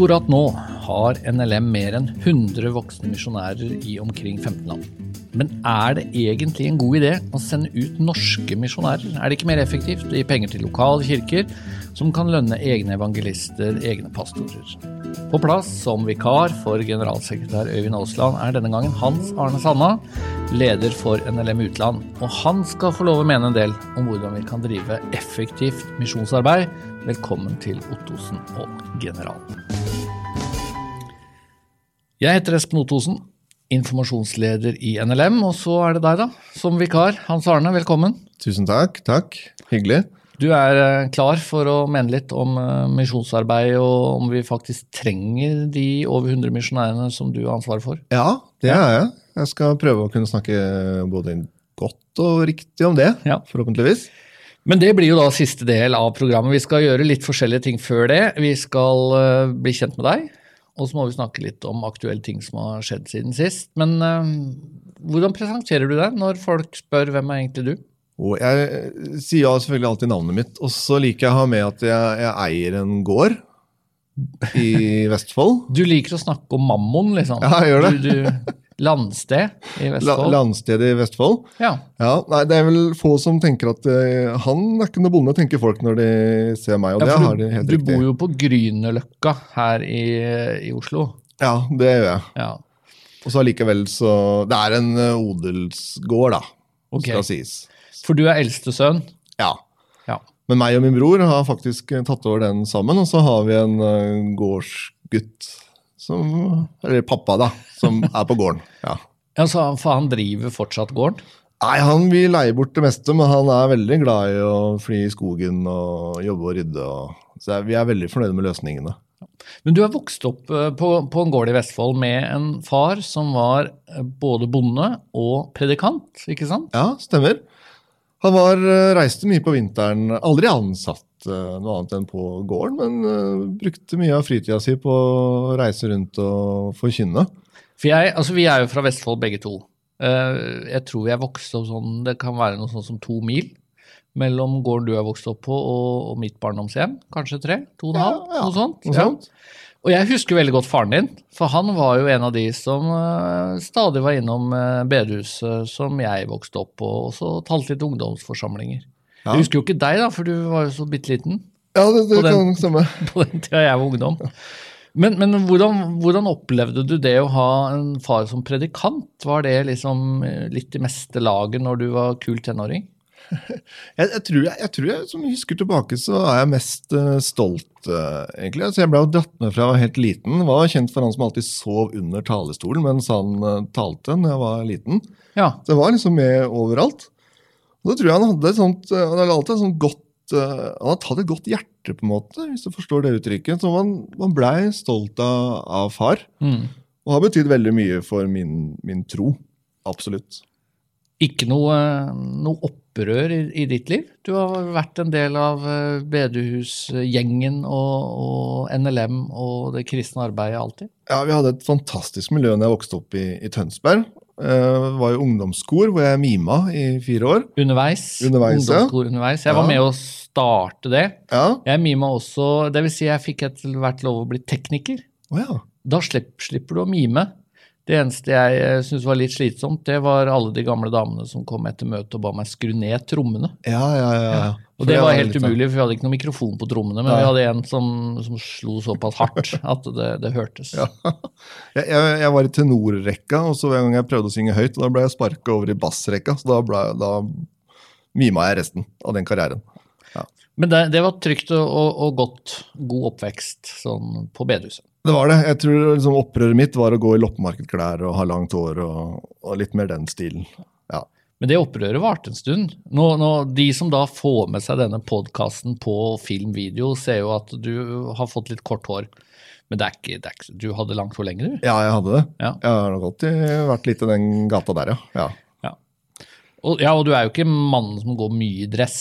Akkurat nå har NLM mer enn 100 voksne misjonærer i omkring 15 land. Men er det egentlig en god idé å sende ut norske misjonærer? Er det ikke mer effektivt å gi penger til lokale kirker, som kan lønne egne evangelister, egne pastorer? På plass som vikar for generalsekretær Øyvind Aasland er denne gangen Hans Arne Sanna, leder for NLM Utland. Og han skal få lov å mene en del om hvordan vi kan drive effektivt misjonsarbeid. Velkommen til Ottosen og Generalen. Jeg heter Espen Ottosen, informasjonsleder i NLM, og så er det deg, da, som vikar. Hans Arne, velkommen. Tusen takk. Takk. Hyggelig. Du er eh, klar for å mene litt om eh, misjonsarbeid, og om vi faktisk trenger de over 100 misjonærene som du har ansvaret for? Ja, det er jeg. Jeg skal prøve å kunne snakke både godt og riktig om det, Ja. forhåpentligvis. Men det blir jo da siste del av programmet. Vi skal gjøre litt forskjellige ting før det. Vi skal eh, bli kjent med deg, og så må vi snakke litt om aktuelle ting som har skjedd siden sist. Men eh, hvordan presenterer du deg når folk spør hvem er egentlig du? Og jeg eh, sier ja, selvfølgelig alltid navnet mitt. Og så liker jeg å ha med at jeg, jeg eier en gård i Vestfold. Du liker å snakke om mammon, liksom. Ja, jeg gjør det. Du, du, landsted i La, Vestfold. landstedet i Vestfold. Ja. Ja, nei, Det er vel få som tenker at uh, han er ikke noe bonde, tenker folk når de ser meg. Og Ja, det har de du, helt du riktig. bor jo på Grünerløkka her i, i Oslo. Ja, det gjør jeg. Ja. Og så allikevel så Det er en eh, odelsgård, da, okay. skal sies. For du er eldste sønn. Ja. Ja. Men meg og min bror har faktisk eh, tatt over den sammen, og så har vi en gårdsgutt som Eller pappa, da, som er på gården. Ja. Ja, så, for han driver fortsatt gården? Nei, han vil leie bort det meste, men han er veldig glad i å fly i skogen og jobbe og rydde. Og, så vi er veldig fornøyde med løsningene. Men du er vokst opp eh, på, på en gård i Vestfold med en far som var eh, både bonde og predikant, ikke sant? Ja, stemmer. Han var, eh, reiste mye på vinteren. Aldri ansatt noe annet enn på gården, men eh, brukte mye av fritida si på å reise rundt og forkynne. For jeg, altså Vi er jo fra Vestfold begge to. Eh, Jeg tror jeg vokste opp sånn, det kan være noe sånn som to mil mellom gården du er vokst opp på og, mitt barndomshjem. Kanskje tre? To og en halv? ja, Noe sånt. Noe Ja. Og jeg husker veldig godt faren din, for han var jo en av de som eh, stadig var innom eh, bedehuset som jeg vokste opp på, og så talte litt ungdomsforsamlinger. Ja. Jeg husker jo ikke deg, da, for du var jo så bitte liten Ja, det, det den- kan stemme. på den tida jeg var ungdom. Men, men hvordan, hvordan opplevde du det å ha en far som predikant? Var det liksom eh, litt i meste laget når du var kul tenåring? Jeg, jeg, tror jeg, jeg tror jeg, som husker tilbake, så er jeg mest uh, stolt, uh, egentlig. Altså, jeg ble jo dratt med fra jeg var helt liten. Var kjent for han som alltid sov under talerstolen mens han uh, talte når jeg var liten. Ja. Så jeg var liksom med overalt. Og da tror jeg han hadde et sånt, eh, han hadde alltid et sånt godt eh, Han har tatt et godt hjerte, på en måte, hvis du forstår det uttrykket. Så man, man blei stolt av, av far. Mm. Og har betydd veldig mye for min, min tro. Absolutt. Ikke noe, noe opprør i, i ditt liv? Du har vært en del av eh, bedehusgjengen og, og NLM og det kristne arbeidet alltid? Ja, Vi hadde et fantastisk miljø når jeg vokste opp i, i Tønsberg. Eh, var i ungdomskor hvor jeg mima i fire år. Underveis. Underveis, ja. underveis. Jeg var Ja. med å starte det. Ja, Jeg mima også, det vil si jeg fikk etter hvert lov å bli tekniker. Oh, ja. Da slipper, slipper du å mime. Det eneste jeg eh, syntes var litt slitsomt, det var alle de gamle damene som kom etter møtet og ba meg skru ned trommene. Ja, ja, ja. ja. Og det var helt sånn- umulig, for vi hadde ikke noen mikrofon på trommene, men vi hadde en som, som slo såpass hardt at det, det hørtes. Ja. Jeg, jeg, var i tenorrekka, og så hver gang jeg prøvde å synge høyt, da ble jeg sparka over i bassrekka. Så da, ble, da mima jeg resten av den karrieren. Men det, det var trygt og, og, og godt, god oppvekst sånn på bedehuset. Det var det. Jeg tror liksom opprøret mitt var å gå i loppemarkedklær og ha langt hår og, og litt mer den stilen. Ja. Men det opprøret varte en stund. Nå, nå, de som da får med seg denne podkasten på film-video, ser jo at du har fått litt kort hår. Men det er ikke, det er ikke, du hadde langt hår lenger, du. ja, jeg hadde det. Ja. Jeg har nok alltid vært litt i den gata der, ja. ja. Og, ja, og du er jo ikke mannen som går mye i dress.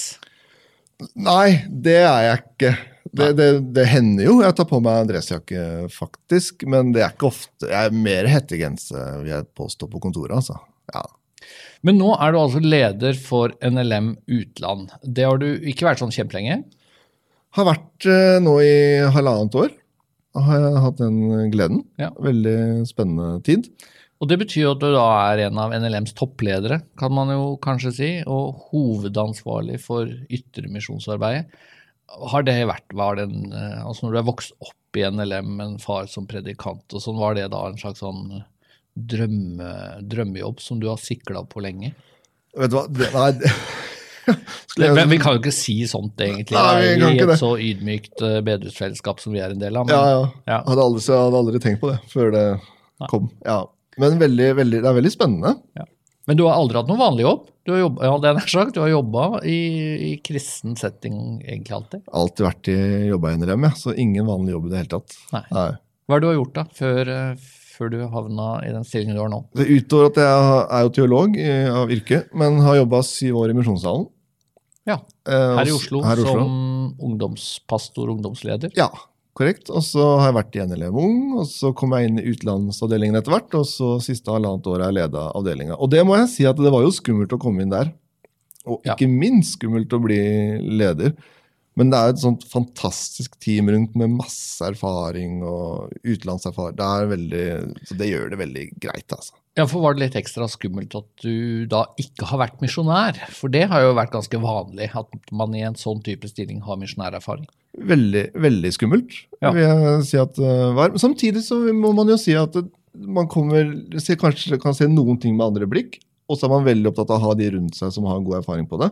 Nei, det er jeg ikke. Det, det, det hender jo jeg tar på meg en dressjakke, faktisk. Men det er ikke ofte. Jeg er mer hettegenser, vil jeg påstå, på kontoret. altså. Ja. Men nå er du altså leder for NLM Utland. Det har du ikke vært sånn kjempelenge? Har vært eh, nå i halvannet år. har jeg hatt den gleden. Ja. Veldig spennende tid. Og det betyr jo at du da er en av NLMs toppledere, kan man jo kanskje si, og hovedansvarlig for ytre misjonsarbeidet. Har det vært, var det en, eh, altså Når du er vokst opp i NLM med en far som predikant, og sånn, var det da en slags sånn drømme, drømmejobb som du har sikla på lenge? Vet du hva? Det, nei, skulle Men vi kan jo ikke si sånt, egentlig. Nei, vi I et så ydmykt uh, bedriftsfellesskap som vi er en del av. Men, ja, ja. Ja. Jeg hadde aldri, jeg hadde aldri tenkt på det før det Nei. kom. Ja. Men veldig, veldig, det er veldig spennende. Men du har aldri hatt noen vanlig jobb? Du har jobba, ja, det er sagt, du har jobba i, i kristen setting egentlig alltid. Alltid vært i jobba i NRM, ja. så ingen vanlig jobb i det hele tatt. Nei. Nei. Hva er det du har gjort da, før, eh, før du havna i den stillingen du har nå? Det Utover at jeg er jo teolog eh, av yrke, men har jobba syv år i Misjonssalen. Ja, Eh, Her i Oslo, her i Oslo. som ungdomspastor, og ungdomsleder. Ja, korrekt. Og så har jeg vært i NLM Ung, og så kom jeg inn i utenlandsavdelingen etter hvert, og så siste halvannet år har jeg leda avdelinga. Og det må jeg si at det var jo skummelt å komme inn der. Og Ja. ikke minst skummelt å bli leder. Men det er et sånt fantastisk team rundt med masse erfaring og utenlandserfaring. Det er veldig, så det gjør det veldig greit, altså. Ja, for var det litt ekstra skummelt at du da ikke har vært misjonær? For det har jo vært ganske vanlig, at man i en sånn type stilling har misjonærerfaring. Veldig, veldig skummelt, Ja. vil jeg si at det var. Men samtidig så må man jo si at man kommer, ser, kanskje kan se noen ting med andre blikk, og så er man veldig opptatt av å ha de rundt seg som har god erfaring på det.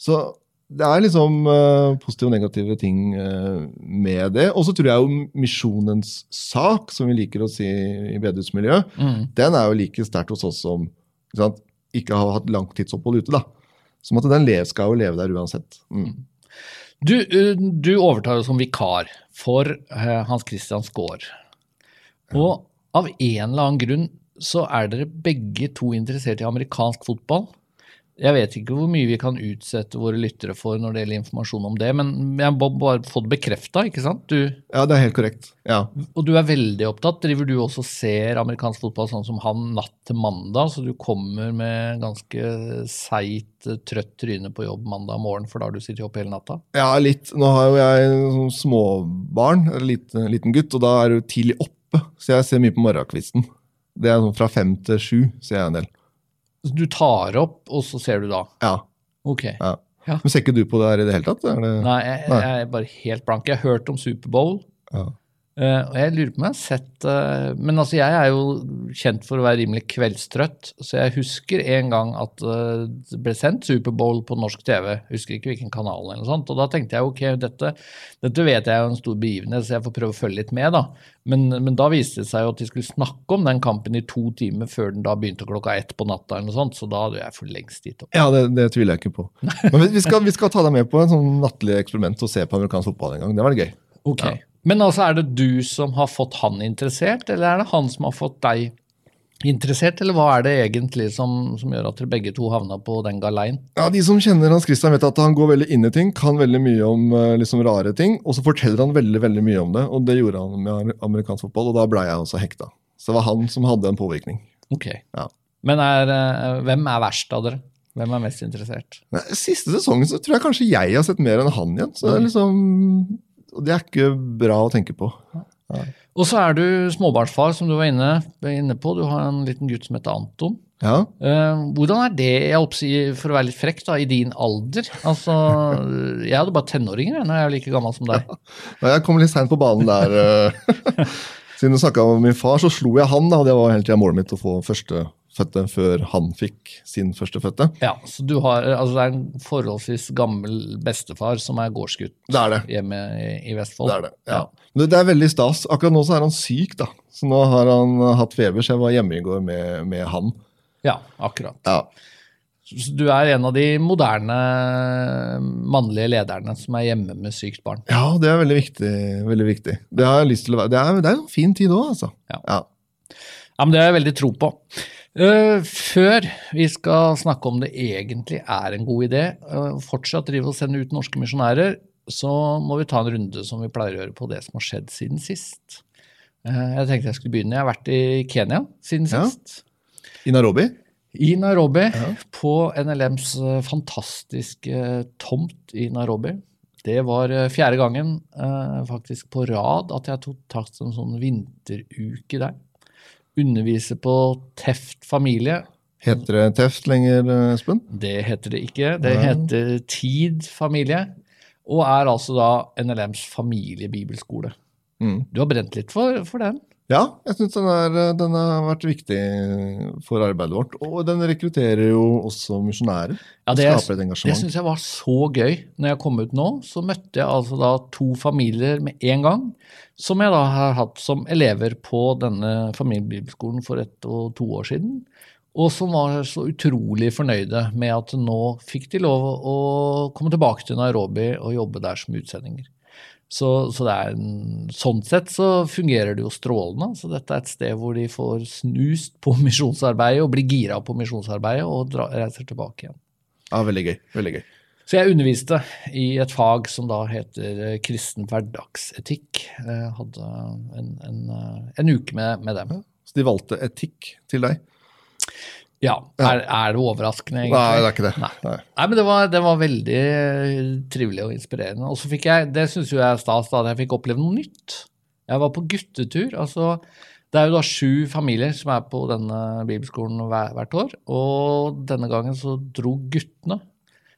Så det er liksom uh, positive og negative ting uh, med det. Og så tror jeg jo misjonens sak, som vi liker å si i bedehusmiljøet, Mm. den er jo like sterkt hos oss som ikke, sant, ikke har hatt langtidsopphold ute. da. Som at den lev, skal jo leve der uansett. Mm. Du, eh, du overtar jo som vikar for eh, Hans Christian Skaar. Og av en eller annen grunn så er dere begge to interessert i amerikansk fotball. Jeg vet ikke hvor mye vi kan utsette våre lyttere for når det gjelder informasjon om det, men jeg må bare få det bekrefta, ikke sant? Du, Ja, det er helt korrekt. Ja. og du er veldig opptatt. Driver du også og ser amerikansk fotball sånn som han natt til mandag, så du kommer med ganske seigt, eh, trøtt tryne på jobb mandag morgen, for da har du sittet opp hele natta? Ja, litt. Nå har jo jeg sånn småbarn, en liten, liten gutt, og da er du tidlig oppe. Så jeg ser mye på morgenkvisten. Det er sånn fra fem til sju, ser jeg en del. Du tar opp, og så ser du da? Ja. Ok. ja. Men ser ikke du på det her i det hele tatt? Det... Nei, jeg, Nei. jeg er bare helt blank. Jeg har hørt om Superbowl, Ja. Eh, og jeg lurer på om jeg har sett uh, Men altså, jeg er jo kjent for å være rimelig kveldstrøtt, så jeg husker en gang at uh, det ble sendt Superbowl på norsk TV. Husker ikke hvilken kanal, eller noe sånt, og da tenkte jeg ok, dette, dette vet jeg er en stor begivenhet, så jeg får prøve å følge litt med, da. Men, men da viste det seg jo at de skulle snakke om den kampen i to timer før den da begynte klokka ett på natta, eller noe sånt, så da hadde jeg for lengst gitt opp. Ja, det, det tviler jeg ikke på. Men vi- skal, vi skal ta deg med på en sånn nattlig eksperiment og se på amerikansk fotball en gang. Det var gøy. Ok. Men altså, er det du som har fått han interessert, eller er det han som har fått deg interessert, eller hva er det egentlig som, som gjør at dere begge to havna på den galeien? Ja, De som kjenner Hans Christian vet at han går veldig inn i ting, kan veldig mye om eh, liksom rare ting, og så forteller han veldig veldig mye om det. og Det gjorde han med amerikansk fotball, og da ble jeg også hekta. Så det var han som hadde en påvirkning. Ok. Ja. Men er, eh, hvem er verst av dere? Hvem er mest interessert? Siste sesongen så tror jeg kanskje jeg har sett mer enn han igjen. Så det er liksom, og det er ikke bra å tenke på. Og så er du småbarnsfar, som du var inne, inne på. Du har en liten gutt som heter Anton. Ja, Uh, hvordan er det, jeg si, for å være litt frekk, da, i din alder? Altså, Jeg hadde bare tenåringer jeg, når jeg er like gammel som deg. Ja. Jeg kom litt seint på banen der. eh. Siden du snakka om min far, så slo jeg han. da, Det var hele tida målet mitt å få førstefødte før han fikk sin førstefødte. Ja, så du har, altså Det er en forholdsvis gammel bestefar som er gårdsgutt Det er det. hjemme i, Vestfold. Det er det, ja. ja. det, det er veldig stas. Akkurat nå så er han syk, da. Så nå har han hatt feber, så jeg var hjemme i går med, med han. Ja, akkurat. Ja. Så du er en av de moderne mannlige lederne som er hjemme med sykt barn. ja, det er veldig viktig. veldig viktig. Det har jeg lyst til å være. Det er, det er en fin tid òg, altså. Ja. Ja. Ja, men Det har jeg veldig tro på. Eh, før vi skal snakke om det egentlig er en god idé, uh, fortsatt drive og sende ut norske misjonærer, så må vi ta en runde som vi pleier å gjøre på det som har skjedd siden sist. Eh, jeg tenkte jeg skulle begynne. Jeg har vært i Kenya siden Ja. sist. I Nairobi? I Nairobi, Ja. på NLMs eh, fantastiske tomt i Nairobi. Det var eh, fjerde gangen eh, faktisk på rad at jeg tok tatt en sånn vinteruke der. Underviser på Teft familie. Heter det Teft lenger, eh, Espen? Det heter det ikke. Det Nei. heter Tid familie. Og er altså da NLMs familiebibelskole. Mm. Du har brent litt for, for den. Ja, jeg syns den, er- den har vært viktig for arbeidet vårt. Og den rekrutterer jo også misjonærer. Ja, det, skaper et det syns jeg var så gøy. Når jeg kom ut nå, så møtte jeg altså da to familier med en gang, som jeg da har hatt som elever på denne familiebibelskolen for ett og to år siden. Og som var så utrolig fornøyde med at nå fikk de lov å komme tilbake til Nairobi og jobbe der som utsendinger. Så, så det en, sånn sett så fungerer det jo strålende. Så dette er et sted hvor de får snust på misjonsarbeidet og blir gira på misjonsarbeidet og dra, reiser tilbake igjen. Ja, Veldig gøy. veldig gøy. Så jeg underviste i et fag som da heter eh, kristen hverdagsetikk. Jeg hadde en, en, eh, en uke med, med dem. Så de valgte etikk til deg? Ja, er, er det overraskende, egentlig? Nei, det er ikke det. Nei. Nei. Nei, men det var, det var veldig trivelig og inspirerende. Og så fikk jeg, det syns jo jeg er stas, da, at jeg fikk oppleve noe nytt. Jeg var på guttetur. altså Det er jo da sju familier som er på denne bibelskolen hver, hvert år. Og denne gangen så dro guttene.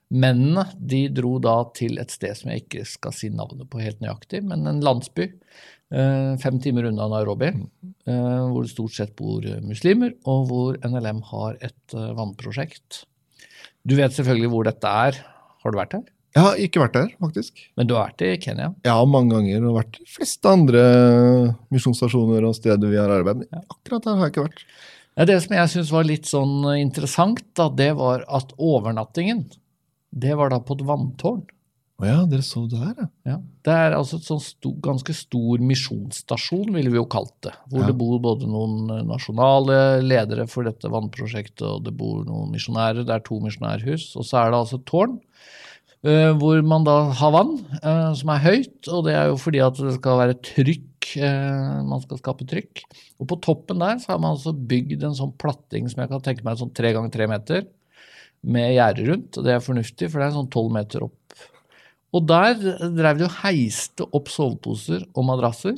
Mennene de dro da til et sted som jeg ikke skal si navnet på helt nøyaktig, men en landsby. Eh, Fem timer unna Nairobi, eh, hvor det stort sett bor muslimer, og hvor NLM har et eh, vannprosjekt. Du vet selvfølgelig hvor dette er. Har du vært her? Jeg har ikke vært der, faktisk. Men du har vært i Kenya? Ja, mange ganger, og vært de fleste andre misjonsstasjoner og steder vi har arbeidet. Men akkurat der har jeg ikke vært. Ja, det som jeg syns var litt sånn interessant, da, det var at overnattingen, det var da på et vanntårn. Å ja, dere så der, ja. Ja, det er altså et sånn sto, ganske stor misjonsstasjon, ville vi jo kalt det. Hvor Ja. det bor både noen eh, nasjonale ledere for dette vannprosjektet, og det bor noen misjonærer. Det er to misjonærhus. Og så er det altså et tårn. Uh, hvor man da har vann uh, som er høyt, og det er jo fordi at det skal være trykk. Uh, man skal skape trykk. Og på toppen der så har man altså bygd en sånn platting som jeg kan tenke meg sånn tre ganger tre meter, med gjerde rundt. og Det er fornuftig, for det er sånn tolv meter opp. Og der drev de og heiste opp soveposer og madrasser.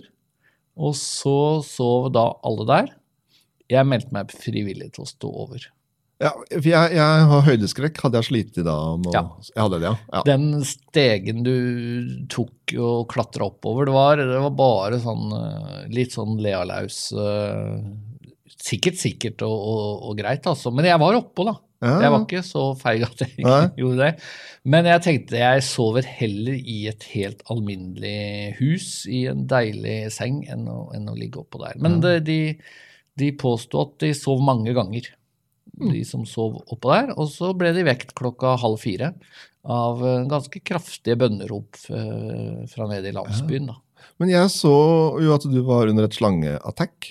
Og så sov da alle der. Jeg meldte meg frivillig til å stå over. ja for jeg, jeg har høydeskrekk. Hadde jeg slitt i dag Ja. Jeg hadde det, ja. ja. Den stegen du tok og klatra oppover, det var, det var bare sånn eh, litt sånn lealaus eh, Sikkert sikkert og, og, og greit, altså. Men jeg var oppå, da. Ja, Jeg var ikke så feig at jeg Nei. ikke gjorde det. Men jeg tenkte jeg sover heller i et helt alminnelig hus i en deilig seng enn å, enn å ligge oppå der. Men det, de, de påsto at de sov mange ganger, Mm. de som sov oppå der. Og så ble de vekt klokka halv fire av ganske kraftige bønnerop eh, fra nede i landsbyen. da. Men jeg så jo at du var under et slangeattack.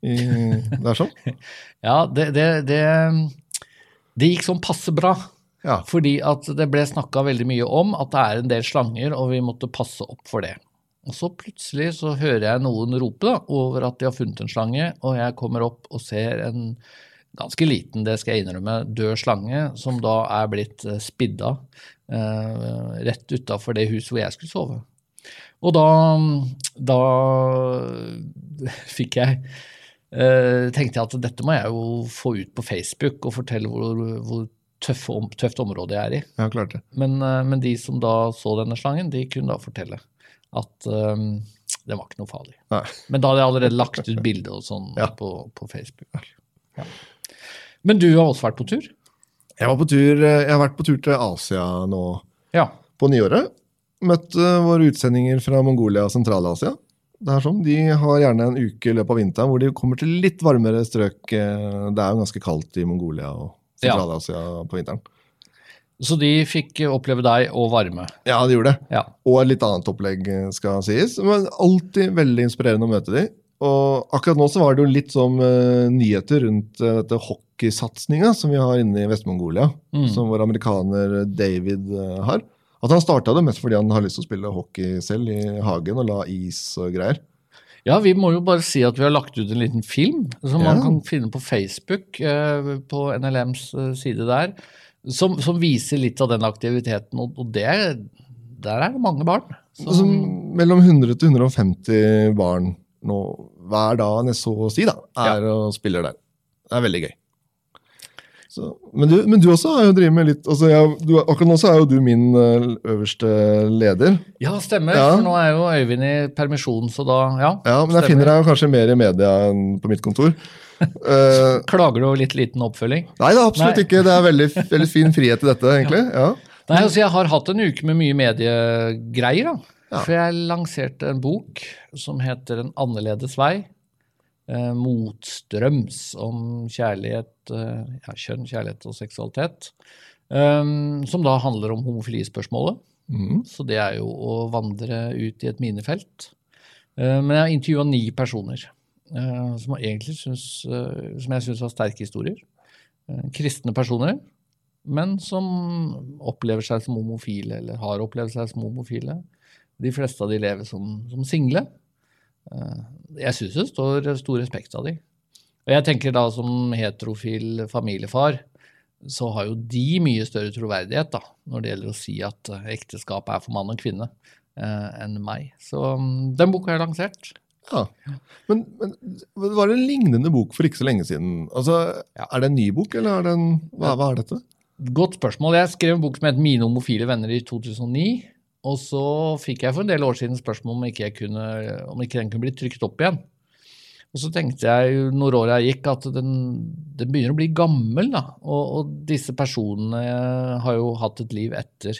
I, det er sånn? Ja, det, det, det, det gikk sånn passe bra. Ja. Fordi at det ble snakka veldig mye om at det er en del slanger, og vi måtte passe opp for det. Og så plutselig så hører jeg noen rope da, over at de har funnet en slange, og jeg kommer opp og ser en ganske liten, det skal jeg innrømme, død slange som da er blitt eh, spidda eh, rett utafor det huset hvor jeg skulle sove. Og da, da fikk jeg tenkte jeg at dette må jeg jo få ut på Facebook og fortelle hvor, hvor tøffe om, tøft område jeg er i. Ja, klart det. Men, eh, men de som da så denne slangen, de kunne da fortelle at um, det var ikke noe farlig. Nei. Men da hadde jeg allerede lagt ut bilde og sånn Ja. på, på Facebook. Ja. Men du har også vært på tur? Jeg, var på tur, eh, jeg har vært på tur til Asia nå Ja. på nyåret. Møtt eh, våre utsendinger fra Mongolia og Sentral-Asia. Det er sånn, De har gjerne en uke i løpet av vinteren hvor de kommer til litt varmere strøk. eh, Det er jo ganske kaldt i Mongolia og Ja. Sentral-Asia på vinteren. Så de fikk oppleve deg og varme. Ja, de gjorde det. Ja. Og et litt annet opplegg eh, skal sies. Men alltid veldig inspirerende å møte de. Og akkurat nå så var det jo litt som uh, nyheter rundt uh, dette hockeysatsinga som vi har inne i Vest-Mongolia. Mm. Som vår amerikaner David uh, har. At han starta det mest fordi han har lyst til å spille hockey selv i hagen og la is og greier. Ja, vi må jo bare si at vi har lagt ut en liten film som man kan finne på Facebook, eh, på NLMs eh, side der, som, som viser litt av den aktiviteten. Og, og det, der er det mange barn. Som... Som mellom 100 til 150 barn nå, hver dag, så å si, da, er ja. og spiller der. Det er veldig gøy. Så, men, du, men, du, også har jo drevet med litt altså jeg, du, Akkurat nå så er jo du min uh, øverste leder. Ja, stemmer. Ja. For nå er jo Øyvind i permisjon, så da Ja, ja men jeg finner deg jo kanskje mer i media enn på mitt kontor. uh, Klager du over litt liten oppfølging? Nei, er absolutt nei. ikke. Det er veldig, veldig fin frihet i dette, egentlig. Ja. Nei, altså Jeg har hatt en uke med mye mediegreier. da. For jeg lanserte en bok som heter En annerledes vei eh, motstrøms om kjærlighet, eh, ja, kjønn, kjærlighet og seksualitet. Um, som da handler om homofilispørsmålet. Mm. Så det er jo å vandre ut i et minefelt. Uh, men jeg har intervjua ni personer uh, som, synes, uh, som, jeg syns har sterke historier. kristne personer, men som opplever seg som homofile, eller har opplevd seg som homofile. De fleste av de lever som, som single. Eh, jeg syns det står stor respekt av de. Og jeg tenker da som heterofil familiefar, så har jo de mye større troverdighet da, når det gjelder å si at ekteskap er for mann og kvinne, eh, enn meg. Så mm, den boka er lansert. Ja, men, men det var en lignende bok for ikke så lenge siden. Altså. Er det en ny bok, eller er det en, hva, hva er dette? Godt spørsmål. Jeg skrev en bok som het 'Mine homofile venner' i 2009. Og så fikk jeg for en del år siden spørsmål om ikke, kunne, om ikke den kunne bli trykt opp igjen. Og så tenkte jeg når åra gikk, at den, den, begynner å bli gammel. da, og, og, disse personene har jo hatt et liv etter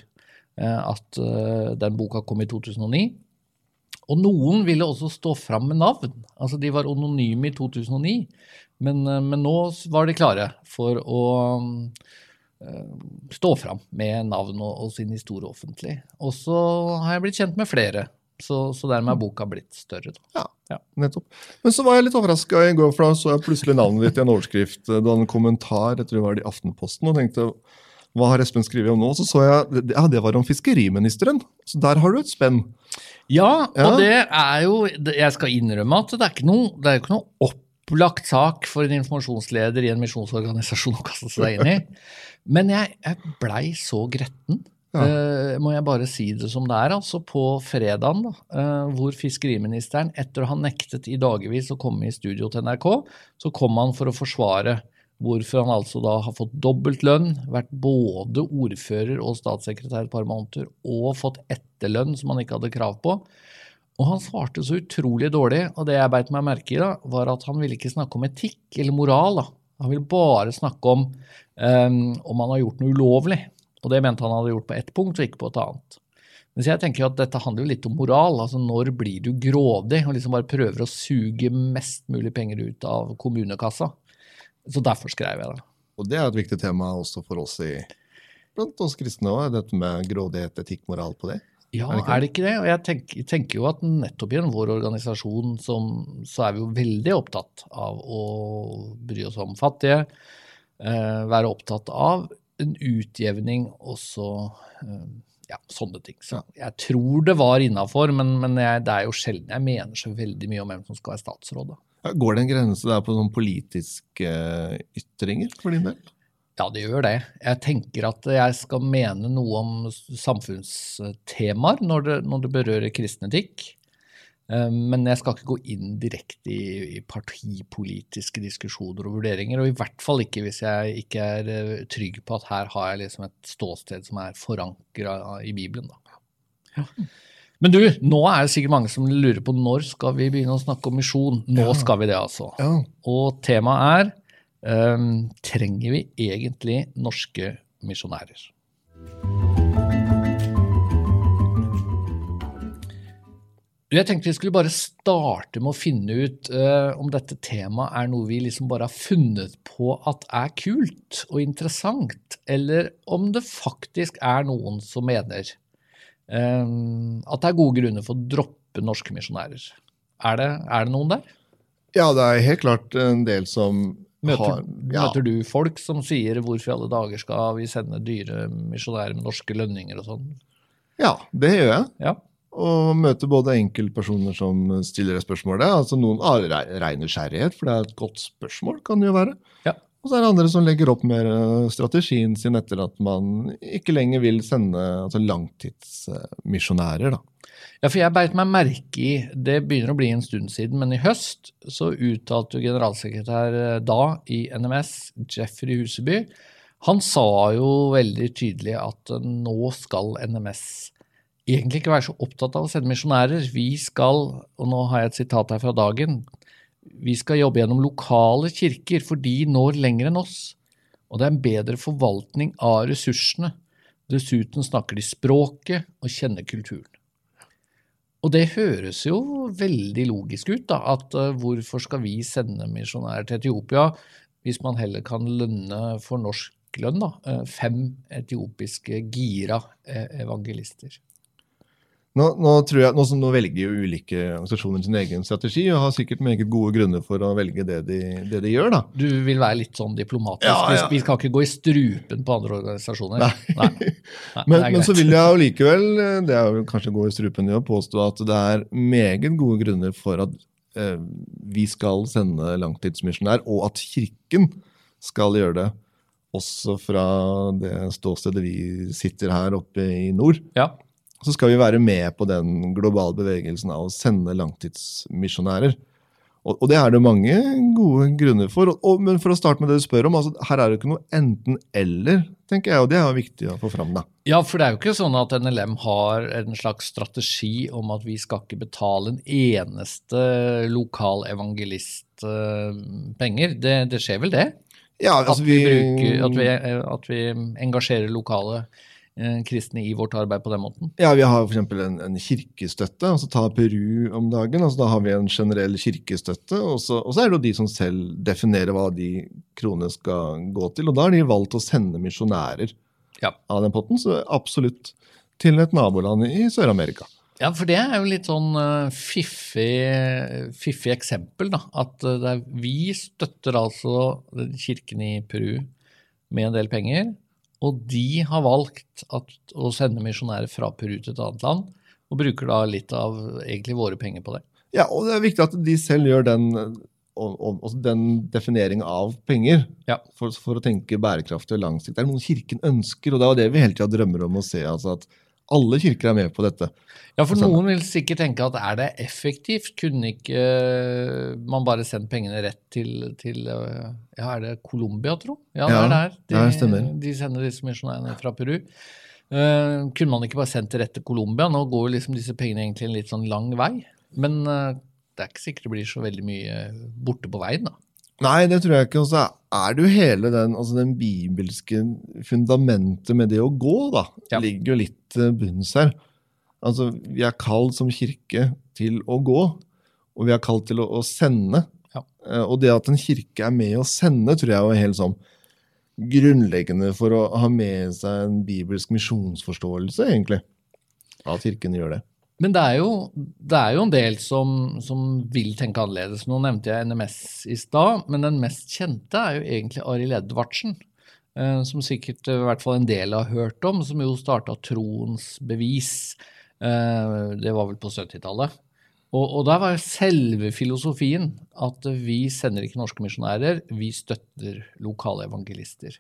eh, at uh, den boka kom i 2009. Og noen ville også stå fram med navn. Altså De var anonyme i 2009, men, men nå var de klare for å Eh, stå fram med navn og, og, sin historie offentlig. Og så har jeg blitt kjent med flere, så, så dermed er boka blitt større. Ja, ja, nettopp. Men så var jeg litt overraska i går, for da så jeg plutselig navnet ditt i en overskrift. Du hadde en kommentar jeg tror det var i Aftenposten, og tenkte hva har Espen skrevet om nå? Så så jeg, ja, det var om fiskeriministeren. Så der har du et spenn. Ja, og ja. det er jo Jeg skal innrømme at det er ikke noe, det er ikke noe opplagt sak for en informasjonsleder i en misjonsorganisasjon å kaste seg inn i. Men jeg, jeg blei så gretten. Ja. Uh, må jeg bare si det som det er. altså På fredagen, da, uh, hvor fiskeriministeren, etter å ha nektet i dagevis å komme i studio til NRK, så kom han for å forsvare hvorfor han altså da har fått dobbelt lønn, vært både ordfører og statssekretær et par måneder, og fått etterlønn som han ikke hadde krav på. Og han svarte så utrolig dårlig, og det jeg beit meg merke i, da, var at han ville ikke snakke om etikk eller moral. da. Han ville bare snakke om um, om han har gjort noe ulovlig. Og det mente han hadde gjort på ett punkt, og ikke på et annet. Men jeg tenker at dette handler jo litt om moral. altså Når blir du grådig og liksom bare prøver å suge mest mulig penger ut av kommunekassa? Så derfor skrev jeg det. Og det er et viktig tema også for oss i blant oss kristne òg, dette med grådighet, etikk, moral på det? Ja, er det, er det ikke det? Og jeg tenker, tenker, jo at nettopp i vår organisasjon som, så er vi jo veldig opptatt av å bry oss om fattige, Eh, være opptatt av en utjevning også eh, ja, sånne ting. Så jeg tror det var innafor, men, men jeg, det er jo sjelden jeg mener så veldig mye om hvem som skal være statsråd. Da. Går det en grense der på sånne politiske ytringer for din del? Ja, det gjør det. Jeg tenker at jeg skal mene noe om samfunnstemaer når det, når det berører kristen etikk. Eh, men jeg skal ikke gå inn direkte i, partipolitiske diskusjoner og vurderinger. Og i hvert fall ikke hvis jeg ikke er eh, trygg på at her har jeg liksom et ståsted som er forankra i Bibelen. Ja. Men du, nå er det sikkert mange som lurer på når skal vi begynne å snakke om misjon. Nå ja. skal vi det, altså. Ja. Og temaet er um, trenger vi egentlig norske misjonærer? Jeg tenkte vi skulle bare starte med å finne ut uh, om dette temaet er noe vi liksom bare har funnet på at er kult og interessant, eller om det faktisk er noen som mener um, at det er gode grunner for å droppe norske misjonærer. Er er det noen der? Ja, det er helt klart en del som Møter, har, ja. møter, du folk som sier 'hvorfor i alle dager skal vi sende dyre misjonærer med norske lønninger' og sånn? Ja, det gjør jeg. Ja og møter både enkeltpersoner som stiller det spørsmålet, altså noen av rein nysgjerrighet, for det er et godt spørsmål, kan det jo være. Ja. Og så er det andre som legger opp mer eh, strategien sin etter at man ikke lenger vil sende altså langtidsmisjonærer. Ja, for jeg beit meg merke i, det begynner å bli en stund siden, men i høst så uttalte generalsekretær eh, da i NMS, Jeffrey Huseby, han sa jo veldig tydelig at eh, nå skal NMS egentlig ikke være så opptatt av å sende misjonærer. Vi skal, og nå har jeg et sitat her fra dagen, vi skal jobbe gjennom lokale kirker, for de når lenger enn oss. Og det er en bedre forvaltning av ressursene. Dessuten snakker de språket og kjenner kulturen. Og det høres jo veldig logisk ut, da, at uh, hvorfor skal vi sende misjonærer til Etiopia hvis man heller kan lønne for norsk lønn, da, uh, fem etiopiske gira uh, evangelister? Nå, nå, tror jeg, nå, nå, velger jo ulike organisasjoner sin egen strategi og har sikkert meget gode grunner for å velge det de, det de gjør. da. Du vil være litt sånn diplomatisk? Ja, ja. Vi skal ikke gå i strupen på andre organisasjoner? Nei. Nei. Nei men, men, så vil jeg jo likevel, det er jo kanskje gå i strupen i å påstå at det er meget gode grunner for at eh, vi skal sende langtidsmisjonær, og at Kirken skal gjøre det. Også fra det ståstedet vi sitter her oppe i nord. Ja så skal vi være med på den globale bevegelsen av å sende langtidsmisjonærer. Og, og, det er det mange gode grunner for. Og, og, men for å starte med det du spør om, altså, her er det ikke noe enten-eller, tenker jeg, og det er jo viktig å få fram. da. Ja, for det er jo ikke sånn at NLM har en slags strategi om at vi skal ikke betale en eneste lokal evangelist uh, penger. Det, det, skjer vel det? Ja, altså at, vi, bruker, at, vi, at vi engasjerer lokale Eh, kristne i vårt arbeid på den måten? Ja, Vi har f.eks. En, en kirkestøtte. altså Ta Peru om dagen. altså Da har vi en generell kirkestøtte. Og så, og så er det jo de som selv definerer hva de kronene skal gå til. Og da har de valgt å sende misjonærer ja. av den potten. Så absolutt til et naboland i Sør-Amerika. Ja, for det er jo litt sånn uh, fiffig, fiffig, eksempel. da, At uh, vi støtter altså kirken i Peru med en del penger. Og de har valgt at, å sende misjonærer fra Peru til et annet land, og bruker da litt av egentlig våre penger på det. Ja, og det er viktig at de selv gjør den, den defineringen av penger ja. for, for, å tenke bærekraftig og langsiktig. Det er noe Kirken ønsker, og det er jo det vi hele tida drømmer om å se. altså at alle kirker er med på dette. Ja, for noen vil sikkert tenke at er det effektivt? Kunne ikke uh, man bare sendt pengene rett til, til uh, ja, er det Colombia, tro? Ja, det er der. De, ja, stemmer. de sender disse misjonærene fra Peru. Uh, kunne man ikke bare sendt det rett til Colombia? Nå går jo liksom disse pengene egentlig en litt sånn lang vei. Men det er ikke sikkert det blir så veldig mye borte på veien, da. Nei, det tror jeg ikke. Og så er det jo hele den, altså den bibelske fundamentet med det å gå, da. Ja. ligger jo litt uh, bunns her. Altså, Vi er kalt som kirke til å gå, og vi er kalt til å, å sende. Ja. Uh, og det at en kirke er med å sende, tror jeg er helt sånn grunnleggende for å ha med seg en bibelsk misjonsforståelse, egentlig. At kirken gjør det. Men det er jo, det er jo en del som, som, vil tenke annerledes. Nå nevnte jeg NMS i stad, men den mest kjente er jo egentlig Arild Edvardsen. Eh, som sikkert i hvert fall en del har hørt om, som jo starta Troens bevis. Eh, det var vel på 70-tallet. Og, og der var jo selve filosofien at vi sender ikke norske misjonærer, vi støtter lokale evangelister.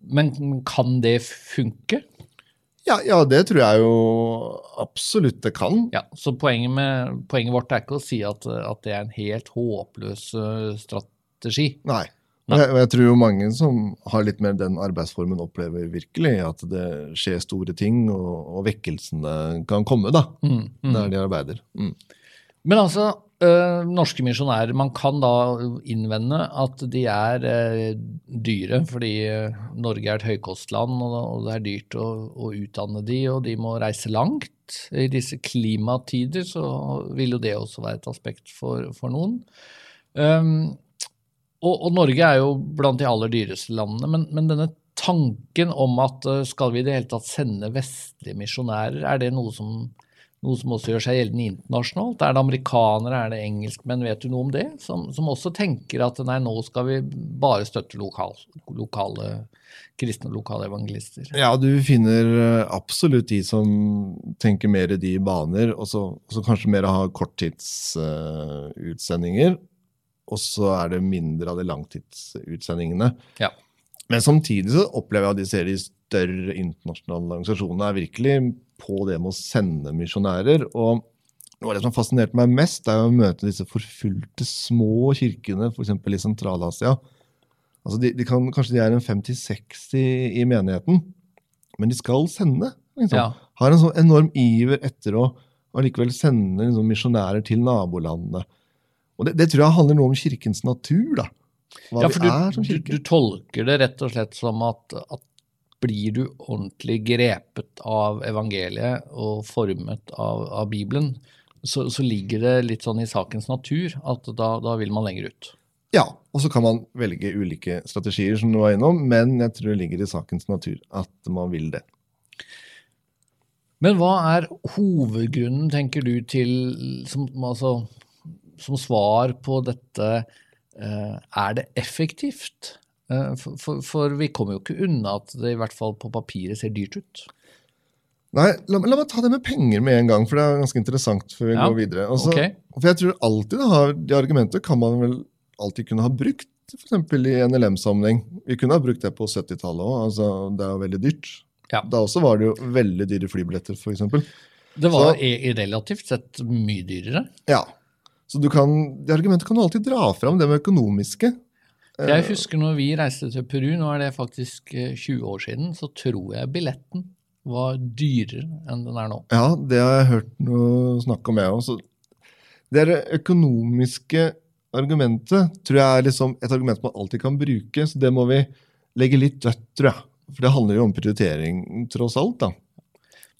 Men kan det funke? Ja, ja, det tror jeg jo absolutt det kan. Ja, Så poenget, med, poenget vårt er ikke å si at, at det er en helt håpløs uh, strategi. Nei. Nei. Jeg, jeg, tror jo mange som har litt mer den arbeidsformen, opplever virkelig at det skjer store ting, og, og vekkelsene kan komme da, mm, mm. der de arbeider. Mm. Men altså, Uh, norske misjonærer, man kan da innvende at de er uh, dyre, fordi uh, Norge er et høykostland, og det er dyrt å, å, utdanne de, og de må reise langt. I disse klimatider så vil jo det også være et aspekt for, for noen. Um, og, og, Norge er jo blant de aller dyreste landene, men, men denne tanken om at skal vi i det hele tatt sende vestlige misjonærer, er det noe som noe som også gjør seg gjeldende internasjonalt. Er det amerikanere, er det engelskmenn, vet du noe om det? Som, som også tenker at nei, nå skal vi bare støtte lokal, lokale kristne lokale evangelister. Ja, du finner eh, absolutt de som tenker mer i de baner, og så kanskje mer ha korttidsutsendinger. Uh, og så er det mindre av de langtidsutsendingene. Ja. Men samtidig så opplever jeg at de ser de større internasjonale organisasjonene er virkelig på det med å sende misjonærer. og noe av det som har fascinert meg mest, er å møte disse forfulgte små kirkene, f.eks. i Sentral-Asia. Altså de, de kan, kanskje de er en 50-60 i menigheten, men de skal sende. Liksom. Ja. Har en sånn enorm iver etter å allikevel sende liksom, misjonærer til nabolandene. Og det, det, tror jeg handler noe om kirkens natur. da. Hva ja, vi du, er som kirke. du tolker det rett og slett som at, at blir du ordentlig grepet av evangeliet og formet av, av Bibelen, så, så ligger det litt sånn i sakens natur at da, da vil man lenger ut. Ja, og så kan man velge ulike strategier, som du var innom, men jeg tror det ligger i sakens natur at man vil det. Men hva er hovedgrunnen, tenker du, til som, altså, som svar på dette Er det effektivt? Eh, for, for, for vi kommer jo ikke unna at det i hvert fall på papiret ser dyrt ut. Nei, la, la meg ta det med penger med en gang, for det er ganske interessant før vi Ja, går videre. Altså, okay. For jeg tror alltid det har, De argumentene kan man vel alltid kunne ha brukt, f.eks. i NLM-sammenheng. Vi kunne ha brukt det på 70-tallet òg. Altså, det er jo veldig dyrt. Ja. Da også var det jo veldig dyre flybilletter, f.eks. Det var Så- i- i relativt sett mye dyrere. Ja. Så du kan, de argumentet kan du alltid dra fram, det med økonomiske. Eh, Jeg husker når vi reiste til Peru, nå er det faktisk eh, 20 år siden, så tror jeg billetten var dyrere enn den er nå. Ja, det har jeg hørt noe snakk om, jeg òg. Det er det økonomiske argumentet tror jeg er liksom et argument man alltid kan bruke, så det må vi legge litt dødt, tror jeg. For det handler jo om prioritering, tross alt. da.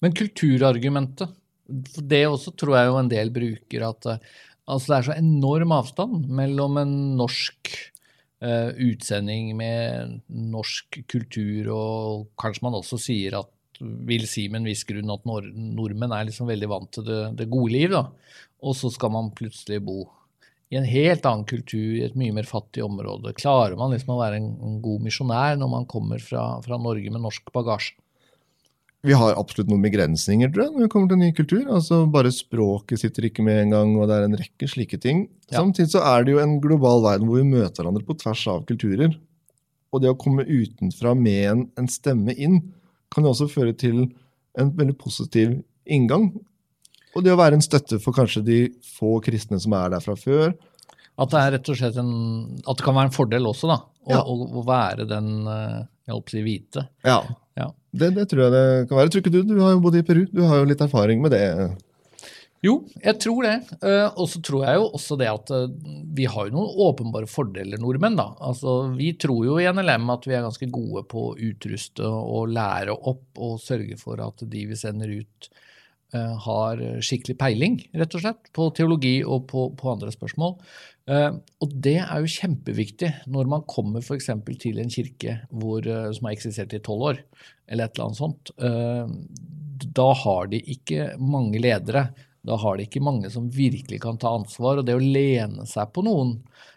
Men kulturargumentet, det også tror jeg jo en del bruker at eh, altså det er så enorm avstand mellom en norsk eh, utsending med norsk kultur, og kanskje man også sier at vil si med en viss grunn at nord nordmenn er liksom veldig vant til det, det gode liv, da. Og så skal man plutselig bo i en helt annen kultur, i et mye mer fattig område. Klarer man liksom å være en, en god misjonær når man kommer fra, fra Norge med norsk bagasje? Vi har absolutt noen begrensninger tror jeg, når vi kommer til ny kultur. altså Bare språket sitter ikke med en gang, og det er en rekke slike ting. Ja. Samtidig så er det jo en global verden hvor vi møter hverandre på tvers av kulturer. Og det å komme utenfra med en, en stemme inn kan jo også føre til en veldig positiv inngang. Og det å være en støtte for kanskje de få kristne som er der fra før. At det er rett og slett en, at det kan være en fordel også, da. Å, Ja. å, være den eh, jeg håper å si hvite. Ja, Ja. det, det tror jeg det kan være. Tror ikke du, du har jo bodd i Peru, du har jo litt erfaring med det. Jo, jeg tror det. Eh, og så tror jeg jo også det at eh, vi har jo noen åpenbare fordeler, nordmenn. da. Altså, Vi tror jo i NLM at vi er ganske gode på å utruste og lære opp og sørge for at de vi sender ut, har skikkelig peiling, rett og slett, på teologi og på, på andre spørsmål. Eh, og det er jo kjempeviktig når man kommer f.eks. til en kirke hvor, eh, som har eksistert i tolv år, eller et eller annet sånt. Eh, da har de ikke mange ledere. Da har de ikke mange som virkelig kan ta ansvar. Og det å lene seg på noen eh,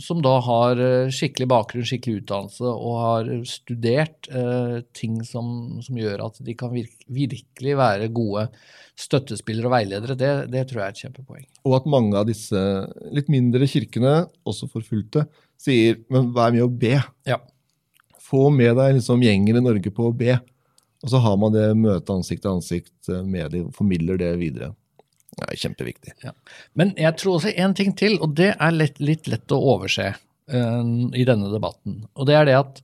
som da har eh, skikkelig bakgrunn, skikkelig utdannelse og har studert eh, ting som, som gjør at de kan virke, virkelig være gode støttespillere og veiledere, det, det tror jeg er et kjempepoeng. Og at mange av disse litt mindre kirkene, også forfulgte, sier men vær med å be. Ja. Få med deg liksom gjengen i Norge på å be. Og så har man det møtet ansikt til ansikt med de og formidler det videre. Det er kjempeviktig. Men jeg tror også en ting til, og det er litt, litt lett å overse uh, i denne debatten. Og det er det at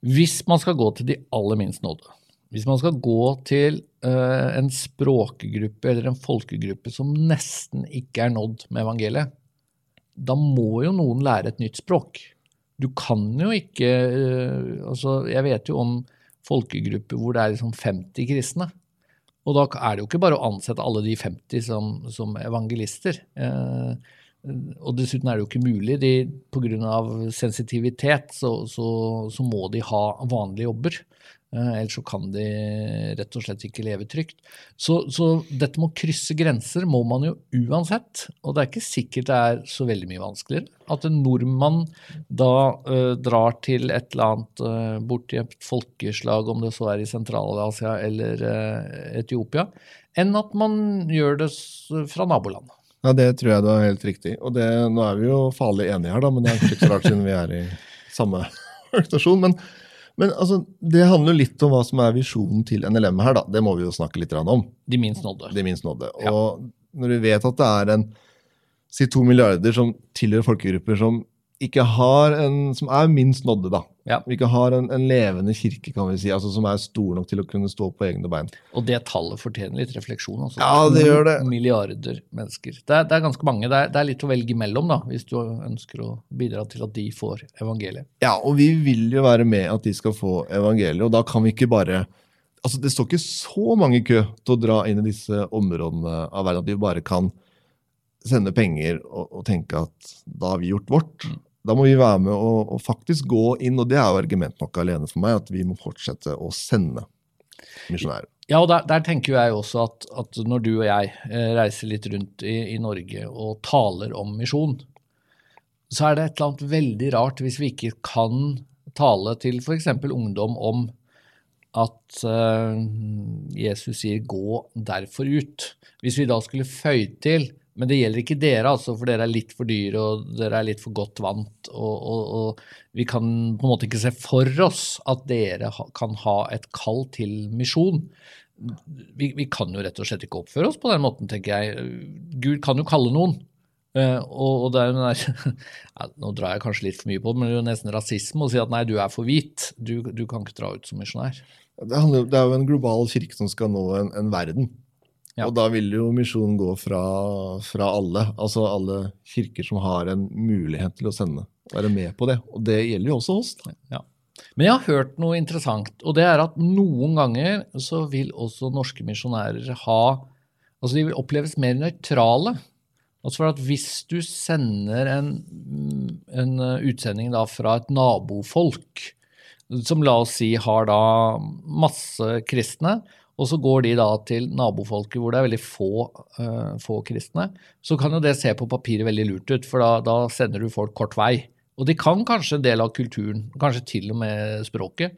hvis man skal gå til de aller minst nådde, hvis man skal gå til uh, en språkgruppe eller en folkegruppe som nesten ikke er nådd med evangeliet, da må jo noen lære et nytt språk. Du kan jo ikke uh, Altså, jeg vet jo om folkegrupper hvor det er liksom 50 kristne. Og da er det jo ikke bare å ansette alle de 50 som, som evangelister. Eh, og dessuten er det jo ikke mulig. De, Pga. sensitivitet så, så, så må de ha vanlige jobber. Eh, ellers så kan de rett og slett ikke leve trygt. Så, så dette med å krysse grenser må man jo uansett. Og det er ikke sikkert det er så veldig mye vanskeligere. At en nordmann da uh, drar til et eller annet uh, borti et folkeslag, om det så er i Sentral-Asia eller uh, Etiopia, enn at man gjør det fra nabolandet. Ja, Det tror jeg du har helt riktig. Og det, Nå er vi jo farlig enige her, da, men det er ikke så rart siden vi er i samme organisasjon. Men, men altså, det handler litt om hva som er visjonen til NLM her. da. Det må vi jo snakke litt om. De minst nådde. De minst nådde. Og når vi vet at det er en si to milliarder som tilhører folkegrupper som ikke har en, som er minst nådde, da. Ja. Ikke har en, en, levende kirke, kan vi si, altså som er stor nok til å kunne stå på egne bein. Og det tallet fortjener litt refleksjon. Altså. Ja, det gjør det. milliarder mennesker. Det er, det er ganske mange. Det er, det er, litt å velge mellom, da, hvis du ønsker å bidra til at de får evangeliet. Ja, og vi vil jo være med at de skal få evangeliet, og da kan vi ikke bare Altså, Det står ikke så mange i kø til å dra inn i disse områdene av verden at vi bare kan sende penger og, og tenke at da har vi gjort vårt. Mm. Da må vi være med og, og, faktisk gå inn, og det er jo argument nok alene for meg, at vi må fortsette å sende misjonærer. Ja, og der, der, tenker jeg også at, at, når du og jeg eh, reiser litt rundt i, i, Norge og taler om misjon, så er det et eller annet veldig rart hvis vi ikke kan tale til f.eks. ungdom om at uh, Jesus sier 'gå derfor ut'. Hvis vi da skulle føyd til men det gjelder ikke dere, altså, for dere er litt for dyre og dere er litt for godt vant. Og, og, og, vi kan på en måte ikke se for oss at dere kan ha et kall til misjon. Vi, vi, kan jo rett og slett ikke oppføre oss på den måten, tenker jeg. Gud kan jo kalle noen. Uh, og, og, det er jo der, ja, Nå drar jeg kanskje litt for mye på det, men det er jo nesten rasisme å si at nei, du er for hvit. Du, du kan ikke dra ut som misjonær. Det, det, er jo en global kirke som skal nå en, en verden. Ja. Og da vil jo misjonen gå fra, fra, alle. Altså alle kirker som har en mulighet til å sende. Være med på det. Og det gjelder jo også oss. Ja. Men jeg har hørt noe interessant, og det er at noen ganger så vil også norske misjonærer ha Altså de vil oppleves mer nøytrale. Altså for at Hvis du sender en, en utsending da fra et nabofolk, som la oss si har da masse kristne, og så går de da til nabofolket hvor det er veldig få, uh, få, kristne, så kan jo det se på papiret veldig lurt ut, for da, da, sender du folk kort vei. Og de kan kanskje en del av kulturen, kanskje til og med språket.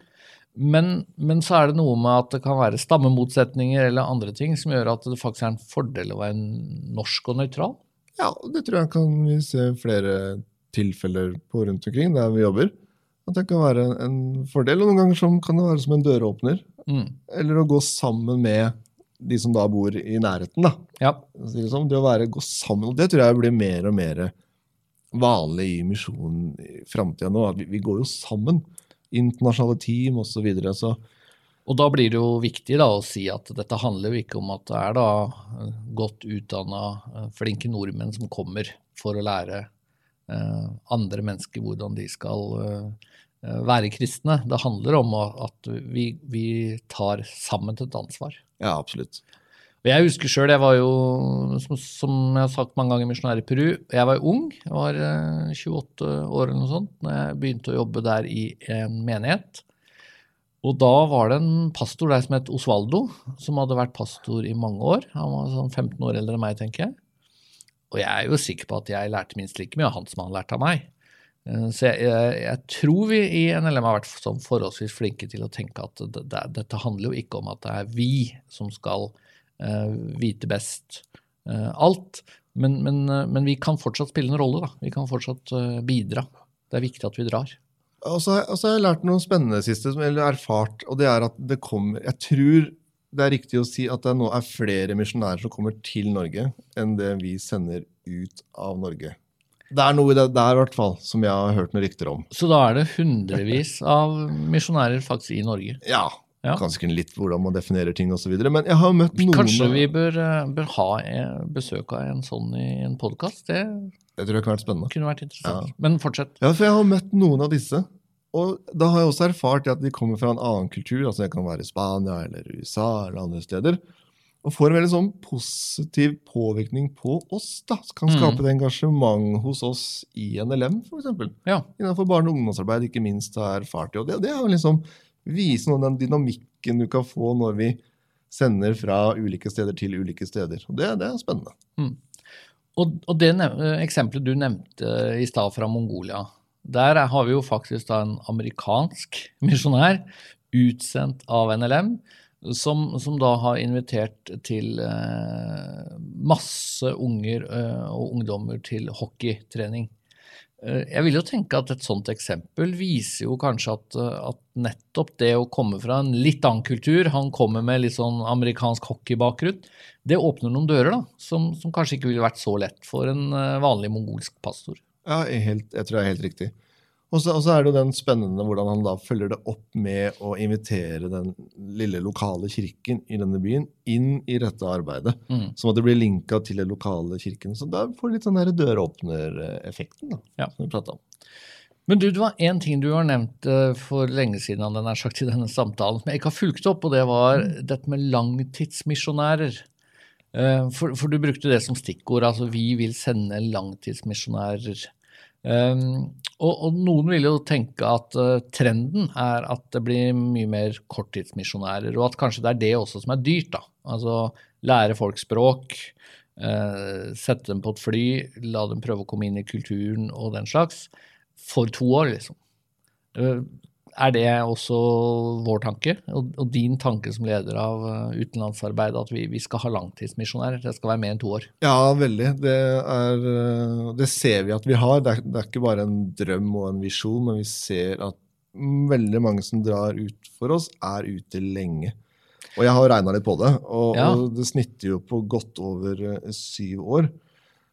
Men, men, så er det noe med at det kan være stammemotsetninger eller andre ting som gjør at det faktisk er en fordel å være norsk og nøytral. Ja, det tror jeg kan vi se flere tilfeller på rundt omkring der vi jobber. At det kan være en fordel. Og noen ganger kan det være som en døråpner. Mm. Eller å gå sammen med de som da bor i nærheten. da. Ja. Det, sånn, det å være, gå sammen, det tror jeg blir mer og mer vanlig i misjonen i framtida nå. vi, vi, går jo sammen. Internasjonale team osv. Så videre, så og da blir det jo viktig da, å si at dette handler jo ikke om at det er da eh, godt utdanna, eh, flinke nordmenn som kommer for å lære eh, andre mennesker hvordan de skal Eh, være kristne. Det handler om at vi, vi tar sammen til et ansvar. Ja, absolutt. Og Jeg husker sjøl, jeg var jo, som, som, jeg har sagt mange ganger, misjonær i Peru. Jeg var ung, jeg var 28 eh, år eller noe sånt, når jeg begynte å jobbe der i en menighet. Og da var det en pastor der som het Osvaldo, som hadde vært pastor i mange år. Han var sånn 15 år eldre enn meg, tenker jeg. Og jeg er jo sikker på at jeg lærte minst like mye av han som han lærte av meg. Eh, så jeg, jeg, jeg, tror vi i NLM har vært sånn forholdsvis flinke til å tenke at det, det, dette handler jo ikke om at det er vi som skal uh, vite best uh, alt, men, men, uh, men, vi kan fortsatt spille en rolle. da. Vi kan fortsatt bidra. Det er viktig at vi drar. Og så har jeg lært noe spennende siste, eller erfart, og det er at det kommer Jeg tror det er riktig å si at det nå er flere misjonærer som kommer til Norge, enn det vi sender ut av Norge. Det er noe i det der i hvert fall, som jeg har hørt noen rykter om. Så da er det hundrevis av misjonærer faktisk i Norge? Ja. ja. Kanskje litt hvordan man definerer ting osv. Men jeg har møtt noen Kanskje vi bør, eh, bør ha besøk av en sånn i en podkast? Det, det tror jeg kunne vært spennende. Kunne vært interessant. Ja. Men fortsett. Ja, for jeg har møtt noen av disse. Og da har jeg også erfart at de kommer fra en annen kultur. altså Det kan være Spania eller USA eller andre steder og får en veldig sånn positiv påvirkning på oss. da, Kan mm. skape mm. et engasjement hos oss i NLM, f.eks. Ja. Innenfor barne- og ungdomsarbeid, ikke minst har erfart det. Og det, det er jo liksom vise noe av den dynamikken du kan få når vi sender fra ulike steder til ulike steder. Og det, det er spennende. Mm. Og, og, det eksempelet du nevnte i stad fra Mongolia, der har vi jo faktisk da en amerikansk misjonær utsendt av NLM som, som da har invitert til eh, masse unger eh, og ungdommer til hockeytrening. Eh, jeg vil jo tenke at et sånt eksempel viser jo kanskje at, eh, at, nettopp det å komme fra en litt annen kultur, han kommer med litt sånn amerikansk hockeybakgrunn, det åpner noen dører da, som, som kanskje ikke ville vært så lett for en eh, vanlig mongolsk pastor. Ja, helt, jeg tror det er helt riktig. Og så, er det jo den spennende hvordan han da følger det opp med å invitere den lille lokale kirken i denne byen inn i dette arbeidet. Mm. Som at det blir linka til den lokale kirken. Så da får du litt sånn døråpnereffekten, da, ja. som vi om. Men du, det var én ting du har nevnt uh, for lenge siden den er sagt i denne samtalen, som jeg ikke har fulgt opp, og det var mm. dette med langtidsmisjonærer. Uh, for, for, du brukte det som stikkord. altså Vi vil sende langtidsmisjonærer. Um, og, og, noen vil jo tenke at uh, trenden er at det blir mye mer korttidsmisjonærer, og at kanskje det er det også som er dyrt. da. Altså lære folk språk, uh, sette dem på et fly, la dem prøve å komme inn i kulturen og den slags, for to år, liksom. Uh, er det også vår tanke, og, og, din tanke som leder av utenlandsarbeidet, utenlandsarbeid, at vi, vi, skal ha langtidsmisjonærer? Det skal være mer enn to år? Ja, veldig. Det, er, uh, det ser vi at vi har. Det er, det er, ikke bare en drøm og en visjon, men vi ser at veldig mange som drar ut for oss, er ute lenge. Og jeg har regna litt på det, og, ja. og, det snitter jo på godt over uh, syv år.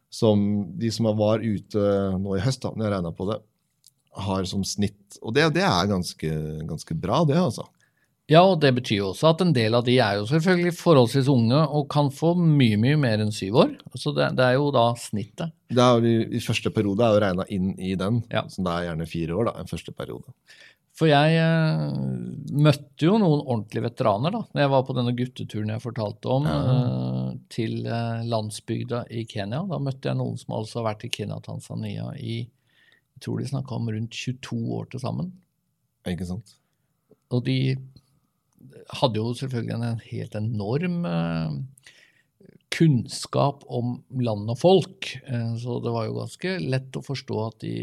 Som de som var ute nå i høst, da når jeg regna på det, har som snitt. Og det, det er ganske, ganske, bra, det, altså. Ja, og det betyr jo også at en del av de er jo selvfølgelig forholdsvis unge og kan få mye mye mer enn syv år. Så det, det er jo da snittet. Det er jo, I første periode er jo regna inn i den, ja. så det er gjerne fire år. da, en første periode. For jeg eh, møtte jo noen ordentlige veteraner da når jeg var på denne gutteturen jeg fortalte om, ja. eh, til eh, landsbygda i Kenya. Da møtte jeg noen som altså har vært i Kenya Tanzania i jeg tror de snakka om rundt 22 år til sammen. Ikke sant. Og de hadde jo selvfølgelig en helt enorm eh, kunnskap om land og folk. Eh, så det var jo ganske lett å forstå at de,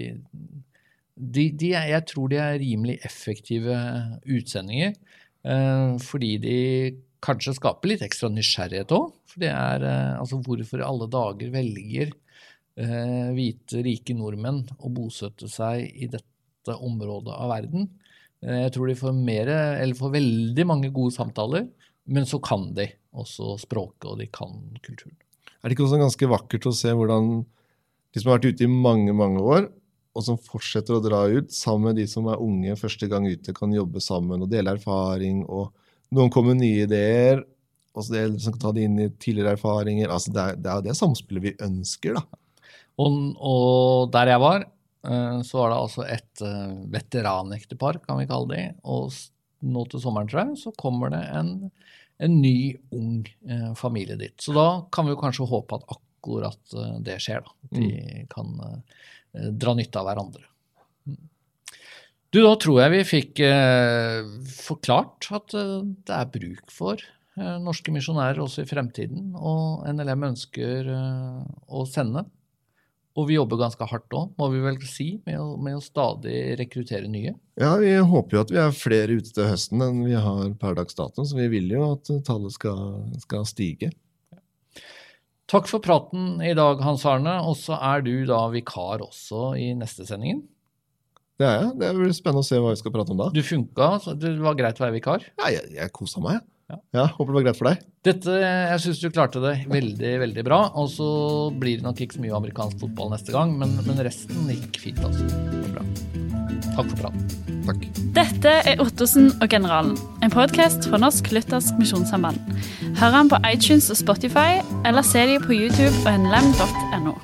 de, de Jeg tror de er rimelig effektive utsendinger. Eh, fordi de kanskje skaper litt ekstra nysgjerrighet òg. For det er altså hvorfor alle dager velger eh, hvite, rike nordmenn å bosette seg i dette området av verden. Eh, jeg tror de får, mer, får veldig mange gode samtaler, men så kan de også språket, og de kan kulturen. Er det ikke også ganske vakkert å se hvordan de som har vært ute i mange, mange år, og som fortsetter å dra ut, sammen med de som er unge første gang ute, kan jobbe sammen og dele erfaring, og noen kommer med nye ideer, og så det som kan ta det inn i tidligere erfaringer. Altså det, er, det er det samspillet vi ønsker. da. Og, og der jeg var, eh, så var det altså et eh, veteranektepar, kan vi kalle det. Og nå til sommeren, tror jeg, så kommer det en, en ny, ung eh, familie dit. Så da kan vi jo kanskje håpe at akkurat det skjer, da. De mm. kan dra nytte av hverandre. Mm. Du, da tror jeg vi fikk forklart at det er bruk for norske misjonærer også i fremtiden, og NLM ønsker å sende. Og vi jobber ganske hardt òg, må vi vel si, med å, med å, stadig rekruttere nye. Ja, vi håper jo at vi er flere ute til høsten enn vi har per dags dato, så vi vil jo at tallet skal, skal stige. Takk for praten i dag, Hans Arne. Og så er du da vikar også i neste sendingen. Det er jeg. Det blir spennende å se hva vi skal prate om da. Du funka? Det var greit å være vikar? Ja, jeg, jeg kosa meg. Ja. ja. Håper det var greit for deg. Dette, Jeg syns du klarte det veldig veldig bra. Og så blir det nok ikke så mye amerikansk fotball neste gang, men, men resten gikk fint. altså. Bra. Takk for praten. Takk. Dette er Ottosen og Generalen, en podkast fra Norsk Luthersk Misjonssamband. Hør den på iTunes og Spotify, eller se den på YouTube og nlem.no.